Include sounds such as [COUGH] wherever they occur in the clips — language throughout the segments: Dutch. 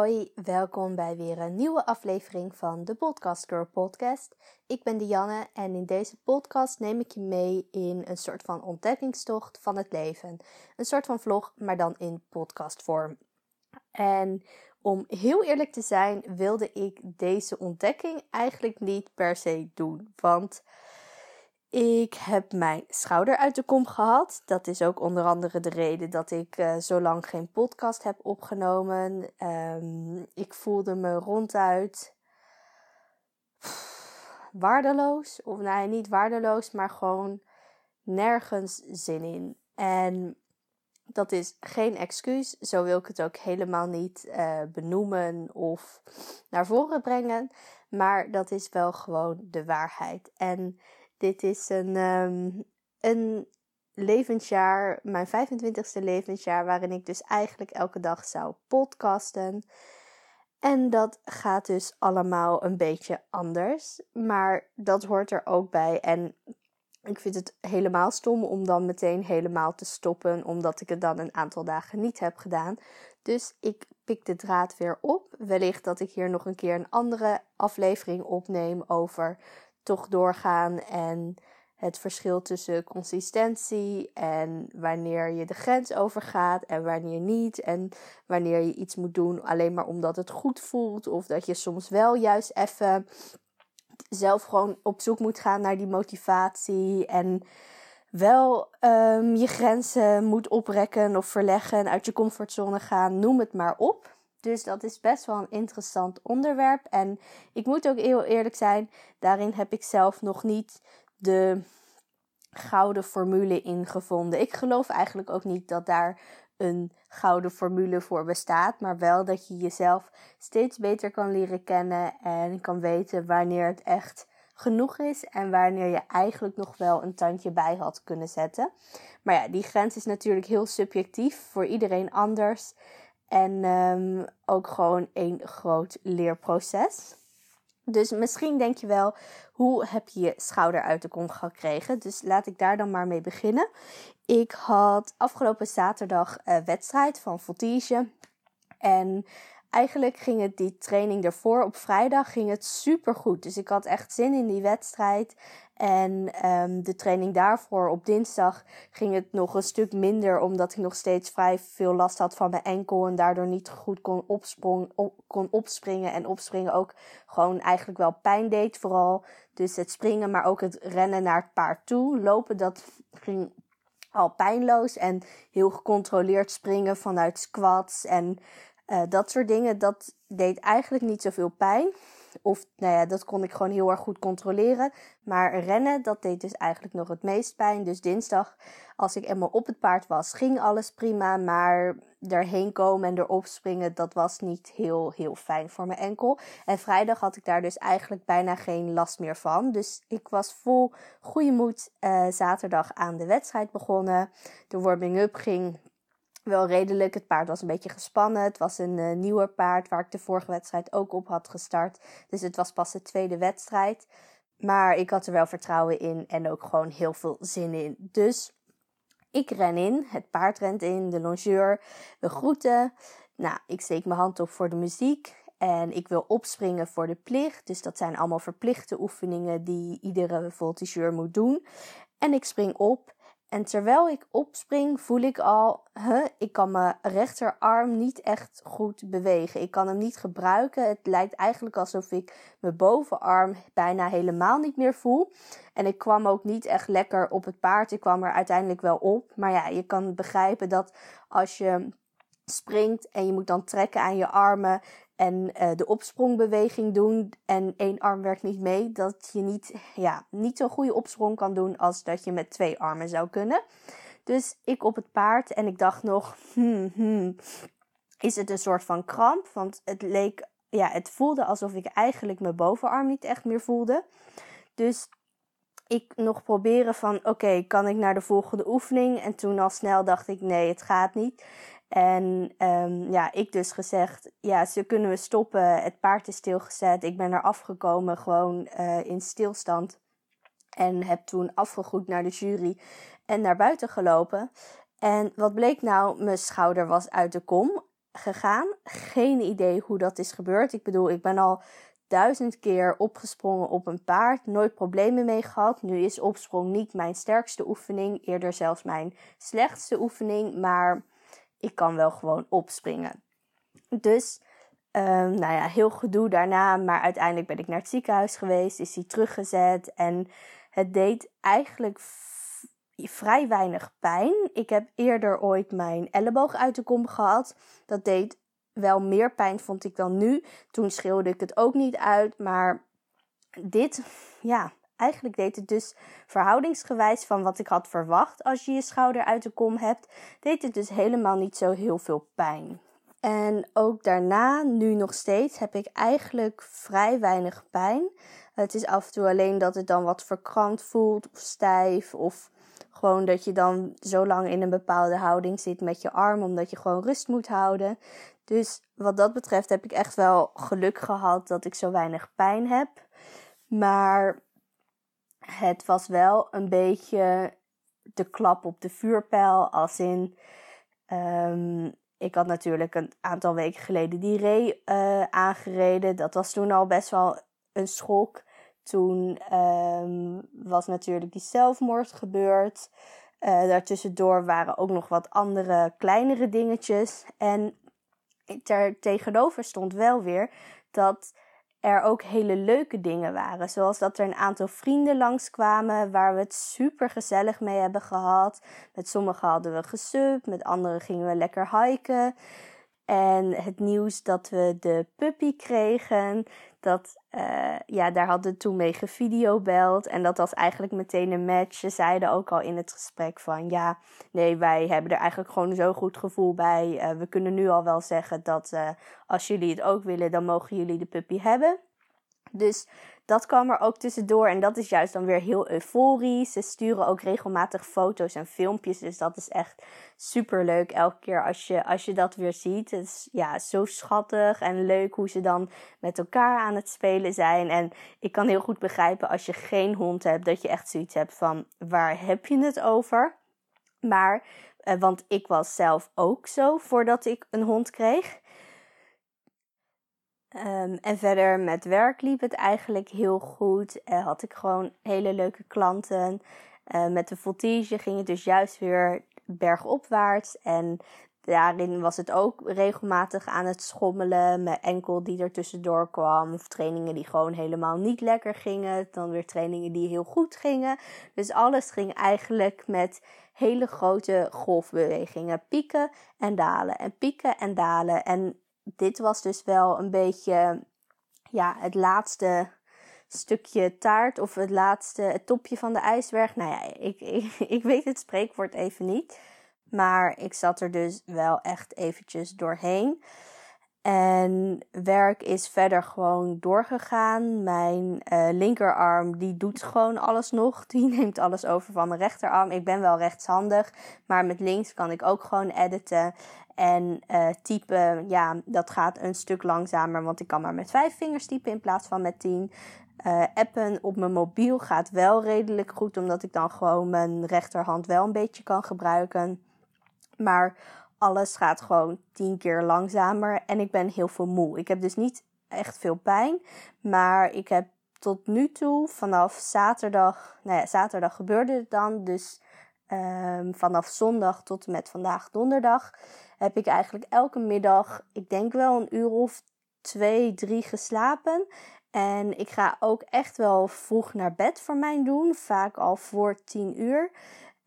hoi, welkom bij weer een nieuwe aflevering van de Podcast Girl podcast. Ik ben Dianne en in deze podcast neem ik je mee in een soort van ontdekkingstocht van het leven. Een soort van vlog, maar dan in podcastvorm. En om heel eerlijk te zijn, wilde ik deze ontdekking eigenlijk niet per se doen, want ik heb mijn schouder uit de kom gehad. Dat is ook onder andere de reden dat ik uh, zo lang geen podcast heb opgenomen. Um, ik voelde me ronduit waardeloos. Of nee, niet waardeloos, maar gewoon nergens zin in. En dat is geen excuus. Zo wil ik het ook helemaal niet uh, benoemen of naar voren brengen. Maar dat is wel gewoon de waarheid. En dit is een, um, een levensjaar, mijn 25ste levensjaar, waarin ik dus eigenlijk elke dag zou podcasten. En dat gaat dus allemaal een beetje anders. Maar dat hoort er ook bij. En ik vind het helemaal stom om dan meteen helemaal te stoppen, omdat ik het dan een aantal dagen niet heb gedaan. Dus ik pik de draad weer op. Wellicht dat ik hier nog een keer een andere aflevering opneem over toch doorgaan en het verschil tussen consistentie en wanneer je de grens overgaat en wanneer niet. En wanneer je iets moet doen alleen maar omdat het goed voelt. Of dat je soms wel juist even zelf gewoon op zoek moet gaan naar die motivatie. En wel um, je grenzen moet oprekken of verleggen, uit je comfortzone gaan, noem het maar op. Dus dat is best wel een interessant onderwerp. En ik moet ook heel eerlijk zijn, daarin heb ik zelf nog niet de gouden formule in gevonden. Ik geloof eigenlijk ook niet dat daar een gouden formule voor bestaat, maar wel dat je jezelf steeds beter kan leren kennen en kan weten wanneer het echt genoeg is en wanneer je eigenlijk nog wel een tandje bij had kunnen zetten. Maar ja, die grens is natuurlijk heel subjectief voor iedereen anders. En um, ook gewoon een groot leerproces. Dus misschien denk je wel, hoe heb je je schouder uit de kom gekregen? Dus laat ik daar dan maar mee beginnen. Ik had afgelopen zaterdag een wedstrijd van Voltige. En eigenlijk ging het die training ervoor op vrijdag ging het super goed. Dus ik had echt zin in die wedstrijd. En um, de training daarvoor op dinsdag ging het nog een stuk minder, omdat ik nog steeds vrij veel last had van mijn enkel en daardoor niet goed kon, opsprong, op, kon opspringen. En opspringen ook gewoon eigenlijk wel pijn deed, vooral. Dus het springen, maar ook het rennen naar het paard toe. Lopen, dat ging al pijnloos en heel gecontroleerd springen vanuit squats en uh, dat soort dingen. Dat deed eigenlijk niet zoveel pijn. Of nou ja, dat kon ik gewoon heel erg goed controleren. Maar rennen, dat deed dus eigenlijk nog het meest pijn. Dus dinsdag, als ik eenmaal op het paard was, ging alles prima. Maar erheen komen en erop springen, dat was niet heel, heel fijn voor mijn enkel. En vrijdag had ik daar dus eigenlijk bijna geen last meer van. Dus ik was vol goede moed uh, zaterdag aan de wedstrijd begonnen. De warming-up ging wel redelijk. Het paard was een beetje gespannen. Het was een uh, nieuwer paard waar ik de vorige wedstrijd ook op had gestart. Dus het was pas de tweede wedstrijd. Maar ik had er wel vertrouwen in en ook gewoon heel veel zin in. Dus ik ren in, het paard rent in, de longeur. We groeten. Nou, ik steek mijn hand op voor de muziek. En ik wil opspringen voor de plicht. Dus dat zijn allemaal verplichte oefeningen die iedere voltigeur moet doen. En ik spring op. En terwijl ik opspring, voel ik al, huh, ik kan mijn rechterarm niet echt goed bewegen. Ik kan hem niet gebruiken. Het lijkt eigenlijk alsof ik mijn bovenarm bijna helemaal niet meer voel. En ik kwam ook niet echt lekker op het paard. Ik kwam er uiteindelijk wel op. Maar ja, je kan begrijpen dat als je springt en je moet dan trekken aan je armen en uh, de opsprongbeweging doen en één arm werkt niet mee, dat je niet, ja, niet zo'n goede opsprong kan doen als dat je met twee armen zou kunnen. Dus ik op het paard en ik dacht nog, [LAUGHS] hmm, hmm, is het een soort van kramp? Want het leek, ja, het voelde alsof ik eigenlijk mijn bovenarm niet echt meer voelde. Dus ik nog proberen van, oké, kan ik naar de volgende oefening? En toen al snel dacht ik, nee, het gaat niet. En um, ja, ik dus gezegd, ja, ze kunnen we stoppen. Het paard is stilgezet. Ik ben er afgekomen, gewoon uh, in stilstand. En heb toen afgegroet naar de jury en naar buiten gelopen. En wat bleek nou? Mijn schouder was uit de kom. gegaan. Geen idee hoe dat is gebeurd. Ik bedoel, ik ben al duizend keer opgesprongen op een paard, nooit problemen mee gehad. Nu is opsprong niet mijn sterkste oefening, eerder zelfs mijn slechtste oefening, maar ik kan wel gewoon opspringen. Dus, um, nou ja, heel gedoe daarna, maar uiteindelijk ben ik naar het ziekenhuis geweest, is hij teruggezet en het deed eigenlijk vrij weinig pijn. Ik heb eerder ooit mijn elleboog uit de kom gehad. Dat deed wel meer pijn, vond ik dan nu. Toen schreeuwde ik het ook niet uit. Maar dit, ja, eigenlijk deed het dus verhoudingsgewijs van wat ik had verwacht als je je schouder uit de kom hebt, deed het dus helemaal niet zo heel veel pijn. En ook daarna, nu nog steeds, heb ik eigenlijk vrij weinig pijn. Het is af en toe alleen dat het dan wat verkrampt voelt of stijf of gewoon dat je dan zo lang in een bepaalde houding zit met je arm, omdat je gewoon rust moet houden. Dus wat dat betreft heb ik echt wel geluk gehad dat ik zo weinig pijn heb. Maar het was wel een beetje de klap op de vuurpijl. Als in, um, ik had natuurlijk een aantal weken geleden die ree uh, aangereden. Dat was toen al best wel een schok. Toen um, was natuurlijk die zelfmoord gebeurd. Uh, daartussendoor waren ook nog wat andere kleinere dingetjes. En ter tegenover stond wel weer dat er ook hele leuke dingen waren. Zoals dat er een aantal vrienden langskwamen waar we het super gezellig mee hebben gehad. Met sommigen hadden we gesubt, met anderen gingen we lekker hiken. En het nieuws dat we de puppy kregen, dat, uh, ja, daar hadden we toen mee gevideobeld. En dat was eigenlijk meteen een match. Ze zeiden ook al in het gesprek van, ja, nee, wij hebben er eigenlijk gewoon zo'n goed gevoel bij. Uh, we kunnen nu al wel zeggen dat uh, als jullie het ook willen, dan mogen jullie de puppy hebben. Dus dat kwam er ook tussendoor en dat is juist dan weer heel euforisch. Ze sturen ook regelmatig foto's en filmpjes, dus dat is echt super leuk elke keer als je, als je dat weer ziet. Het is ja, zo schattig en leuk hoe ze dan met elkaar aan het spelen zijn. En ik kan heel goed begrijpen als je geen hond hebt, dat je echt zoiets hebt van waar heb je het over? Maar, eh, want ik was zelf ook zo voordat ik een hond kreeg. Um, en verder met werk liep het eigenlijk heel goed. Uh, had ik gewoon hele leuke klanten. Uh, met de voltige ging het dus juist weer bergopwaarts. En daarin was het ook regelmatig aan het schommelen. Mijn enkel die er tussendoor kwam. Of trainingen die gewoon helemaal niet lekker gingen. Dan weer trainingen die heel goed gingen. Dus alles ging eigenlijk met hele grote golfbewegingen. Pieken en dalen. En pieken en dalen. En dit was dus wel een beetje ja, het laatste stukje taart of het laatste het topje van de ijsberg. Nou ja, ik, ik, [LAUGHS] ik weet het spreekwoord even niet. Maar ik zat er dus wel echt eventjes doorheen. En werk is verder gewoon doorgegaan. Mijn uh, linkerarm die doet gewoon alles nog. [LAUGHS] Die neemt alles over van mijn rechterarm. Ik ben wel rechtshandig, maar met links kan ik ook gewoon editen. En uh, typen, ja, dat gaat een stuk langzamer, want ik kan maar met vijf vingers typen in plaats van met tien. Uh, appen op mijn mobiel gaat wel redelijk goed, omdat ik dan gewoon mijn rechterhand wel een beetje kan gebruiken. Maar alles gaat gewoon tien keer langzamer en ik ben heel veel moe. Ik heb dus niet echt veel pijn, maar ik heb tot nu toe vanaf zaterdag, nou ja, zaterdag gebeurde het dan, dus um, vanaf zondag tot en met vandaag donderdag heb ik eigenlijk elke middag, ik denk wel een uur of twee, drie geslapen. En ik ga ook echt wel vroeg naar bed voor mijn doen, vaak al voor tien uur.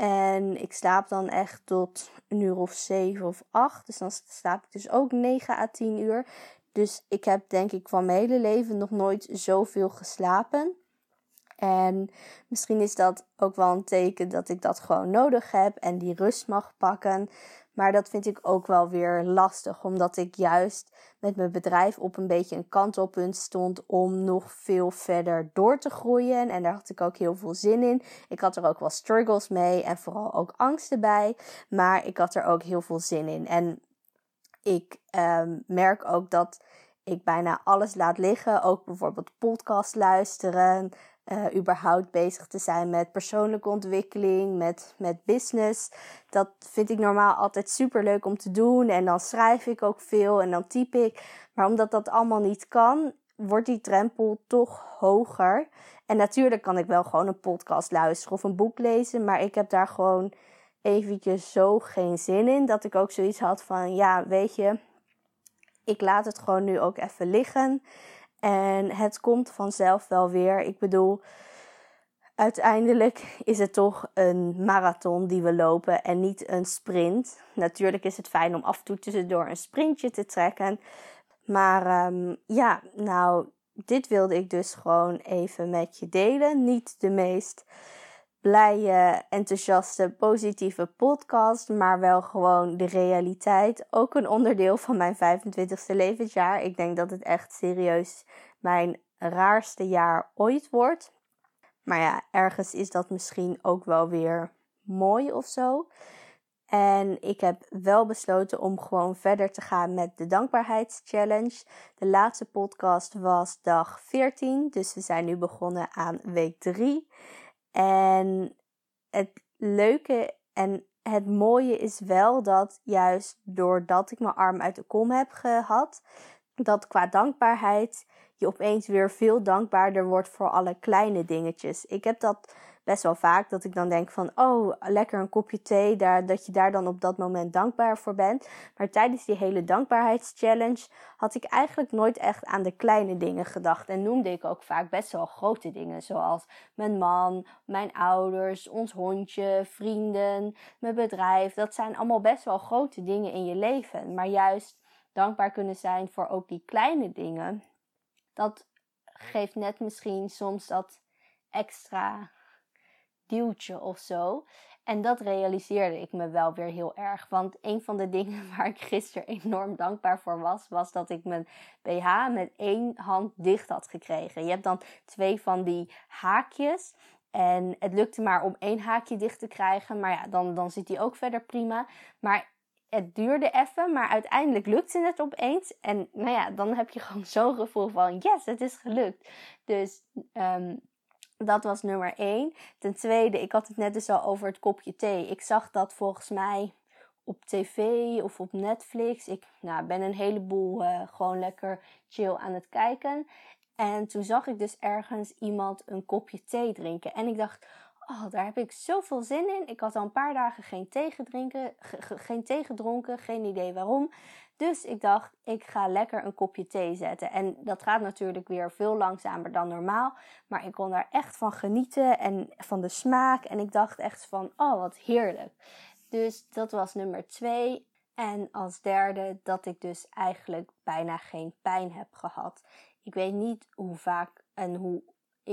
En ik slaap dan echt tot een uur of zeven of acht. Dus dan slaap ik dus ook 9 à 10 uur. Dus ik heb denk ik van mijn hele leven nog nooit zoveel geslapen. En misschien is dat ook wel een teken dat ik dat gewoon nodig heb en die rust mag pakken. Maar dat vind ik ook wel weer lastig, omdat ik juist met mijn bedrijf op een beetje een kantelpunt stond om nog veel verder door te groeien. En daar had ik ook heel veel zin in. Ik had er ook wel struggles mee en vooral ook angsten bij. Maar ik had er ook heel veel zin in. En ik ehm, merk ook dat ik bijna alles laat liggen. Ook bijvoorbeeld podcast luisteren. Uh, überhaupt bezig te zijn met persoonlijke ontwikkeling, met, met business. Dat vind ik normaal altijd super leuk om te doen. En dan schrijf ik ook veel en dan typ ik. Maar omdat dat allemaal niet kan, wordt die drempel toch hoger. En natuurlijk kan ik wel gewoon een podcast luisteren of een boek lezen. Maar ik heb daar gewoon eventjes zo geen zin in. Dat ik ook zoiets had van, ja, weet je, ik laat het gewoon nu ook even liggen. En het komt vanzelf wel weer. Ik bedoel, uiteindelijk is het toch een marathon die we lopen en niet een sprint. Natuurlijk is het fijn om af en toe tussendoor een sprintje te trekken. Maar ehm, ja, nou, dit wilde ik dus gewoon even met je delen. Niet de meest blije, enthousiaste, positieve podcast, maar wel gewoon de realiteit. Ook een onderdeel van mijn 25ste levensjaar. Ik denk dat het echt serieus mijn raarste jaar ooit wordt. Maar ja, ergens is dat misschien ook wel weer mooi of zo. En ik heb wel besloten om gewoon verder te gaan met de dankbaarheidschallenge. De laatste podcast was dag 14, dus we zijn nu begonnen aan week 3. En het leuke en het mooie is wel dat juist doordat ik mijn arm uit de kom heb gehad, dat qua dankbaarheid je opeens weer veel dankbaarder wordt voor alle kleine dingetjes. Ik heb dat best wel vaak dat ik dan denk van, oh, lekker een kopje thee, daar, dat je daar dan op dat moment dankbaar voor bent. Maar tijdens die hele dankbaarheidschallenge had ik eigenlijk nooit echt aan de kleine dingen gedacht. En noemde ik ook vaak best wel grote dingen, zoals mijn man, mijn ouders, ons hondje, vrienden, mijn bedrijf. Dat zijn allemaal best wel grote dingen in je leven. Maar juist dankbaar kunnen zijn voor ook die kleine dingen, dat geeft net misschien soms dat extra duwtje of zo. En dat realiseerde ik me wel weer heel erg. Want een van de [LAUGHS] dingen waar ik gisteren enorm dankbaar voor was, was dat ik mijn BH met één hand dicht had gekregen. Je hebt dan twee van die haakjes. En het lukte maar om één haakje dicht te krijgen. Maar ja, dan, dan zit die ook verder prima. Maar het duurde even, maar uiteindelijk lukte het opeens. En nou ja, dan heb je gewoon zo'n gevoel van yes, het is gelukt. Dus um, dat was nummer één. Ten tweede, ik had het net dus al over het kopje thee. Ik zag dat volgens mij op tv of op Netflix. Ik nou, ben een heleboel uh, gewoon lekker chill aan het kijken. En toen zag ik dus ergens iemand een kopje thee drinken. En ik dacht, oh, daar heb ik zoveel zin in. Ik had al een paar dagen geen thee, geen thee gedronken, geen idee waarom. Dus ik dacht, ik ga lekker een kopje thee zetten. En dat gaat natuurlijk weer veel langzamer dan normaal. Maar ik kon daar echt van genieten en van de smaak. En ik dacht echt van, oh wat heerlijk. Dus dat was nummer twee. En als derde dat ik dus eigenlijk bijna geen pijn heb gehad. Ik weet niet hoe vaak en hoe.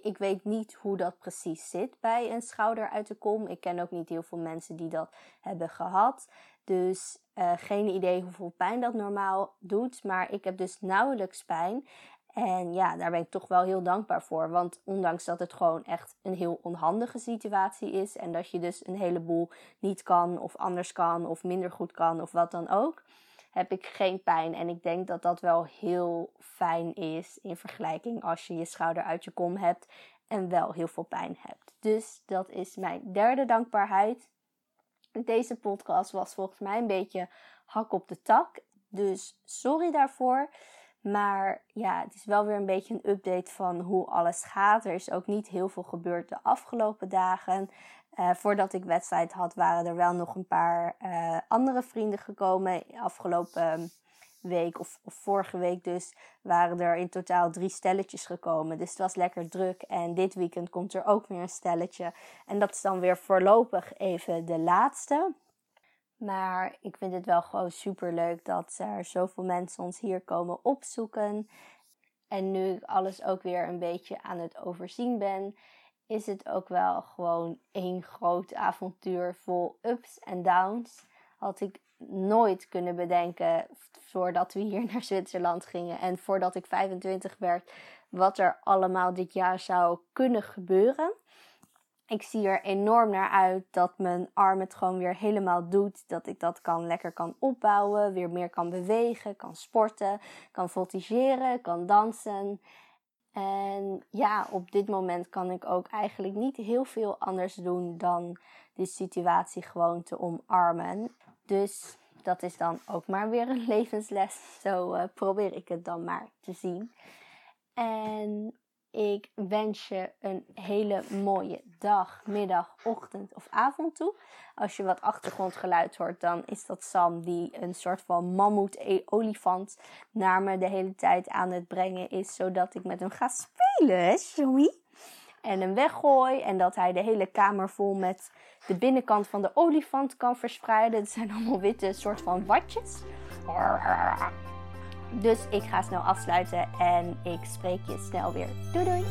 Ik weet niet hoe dat precies zit bij een schouder uit de kom. Ik ken ook niet heel veel mensen die dat hebben gehad. Dus uh, geen idee hoeveel pijn dat normaal doet. Maar ik heb dus nauwelijks pijn. En ja, daar ben ik toch wel heel dankbaar voor. Want ondanks dat het gewoon echt een heel onhandige situatie is. En dat je dus een heleboel niet kan, of anders kan, of minder goed kan, of wat dan ook. Heb ik geen pijn. En ik denk dat dat wel heel fijn is in vergelijking als je je schouder uit je kom hebt en wel heel veel pijn hebt. Dus dat is mijn derde dankbaarheid. Deze podcast was volgens mij een beetje hak op de tak. Dus sorry daarvoor. Maar ja, het is wel weer een beetje een update van hoe alles gaat. Er is ook niet heel veel gebeurd de afgelopen dagen. Uh, voordat ik wedstrijd had, waren er wel nog een paar uh, andere vrienden gekomen. Afgelopen week of, of, vorige week dus waren er in totaal drie stelletjes gekomen. Dus het was lekker druk. En dit weekend komt er ook weer een stelletje. En dat is dan weer voorlopig even de laatste. Maar ik vind het wel gewoon super leuk dat er zoveel mensen ons hier komen opzoeken. En nu ik alles ook weer een beetje aan het overzien ben, is het ook wel gewoon één groot avontuur vol ups en downs. Had ik nooit kunnen bedenken voordat we hier [LAUGHS] naar Zwitserland gingen en voordat ik 25 werd, wat er allemaal dit jaar zou kunnen gebeuren. Ik zie er enorm naar uit dat mijn arm het gewoon weer helemaal doet. Dat ik dat kan, lekker kan opbouwen, weer meer kan bewegen, kan sporten, kan voltigeren, kan dansen. En ja, op dit moment kan ik ook eigenlijk niet heel veel anders doen dan die situatie gewoon te omarmen. Dus dat is dan ook maar weer een [LAUGHS] levensles. Zo uh, probeer ik het dan maar te zien. En ik wens je een hele mooie dag, middag, ochtend of avond toe. Als je wat achtergrondgeluid hoort, dan is dat Sam die een soort van mammoet-olifant naar me de hele tijd aan het brengen is. Zodat ik met hem ga spelen, Joey. En hem weggooi en dat hij de hele kamer vol met de binnenkant van de olifant kan verspreiden. Het zijn allemaal witte soort van watjes. Dus ik ga snel afsluiten en ik spreek je snel weer. Doei doei!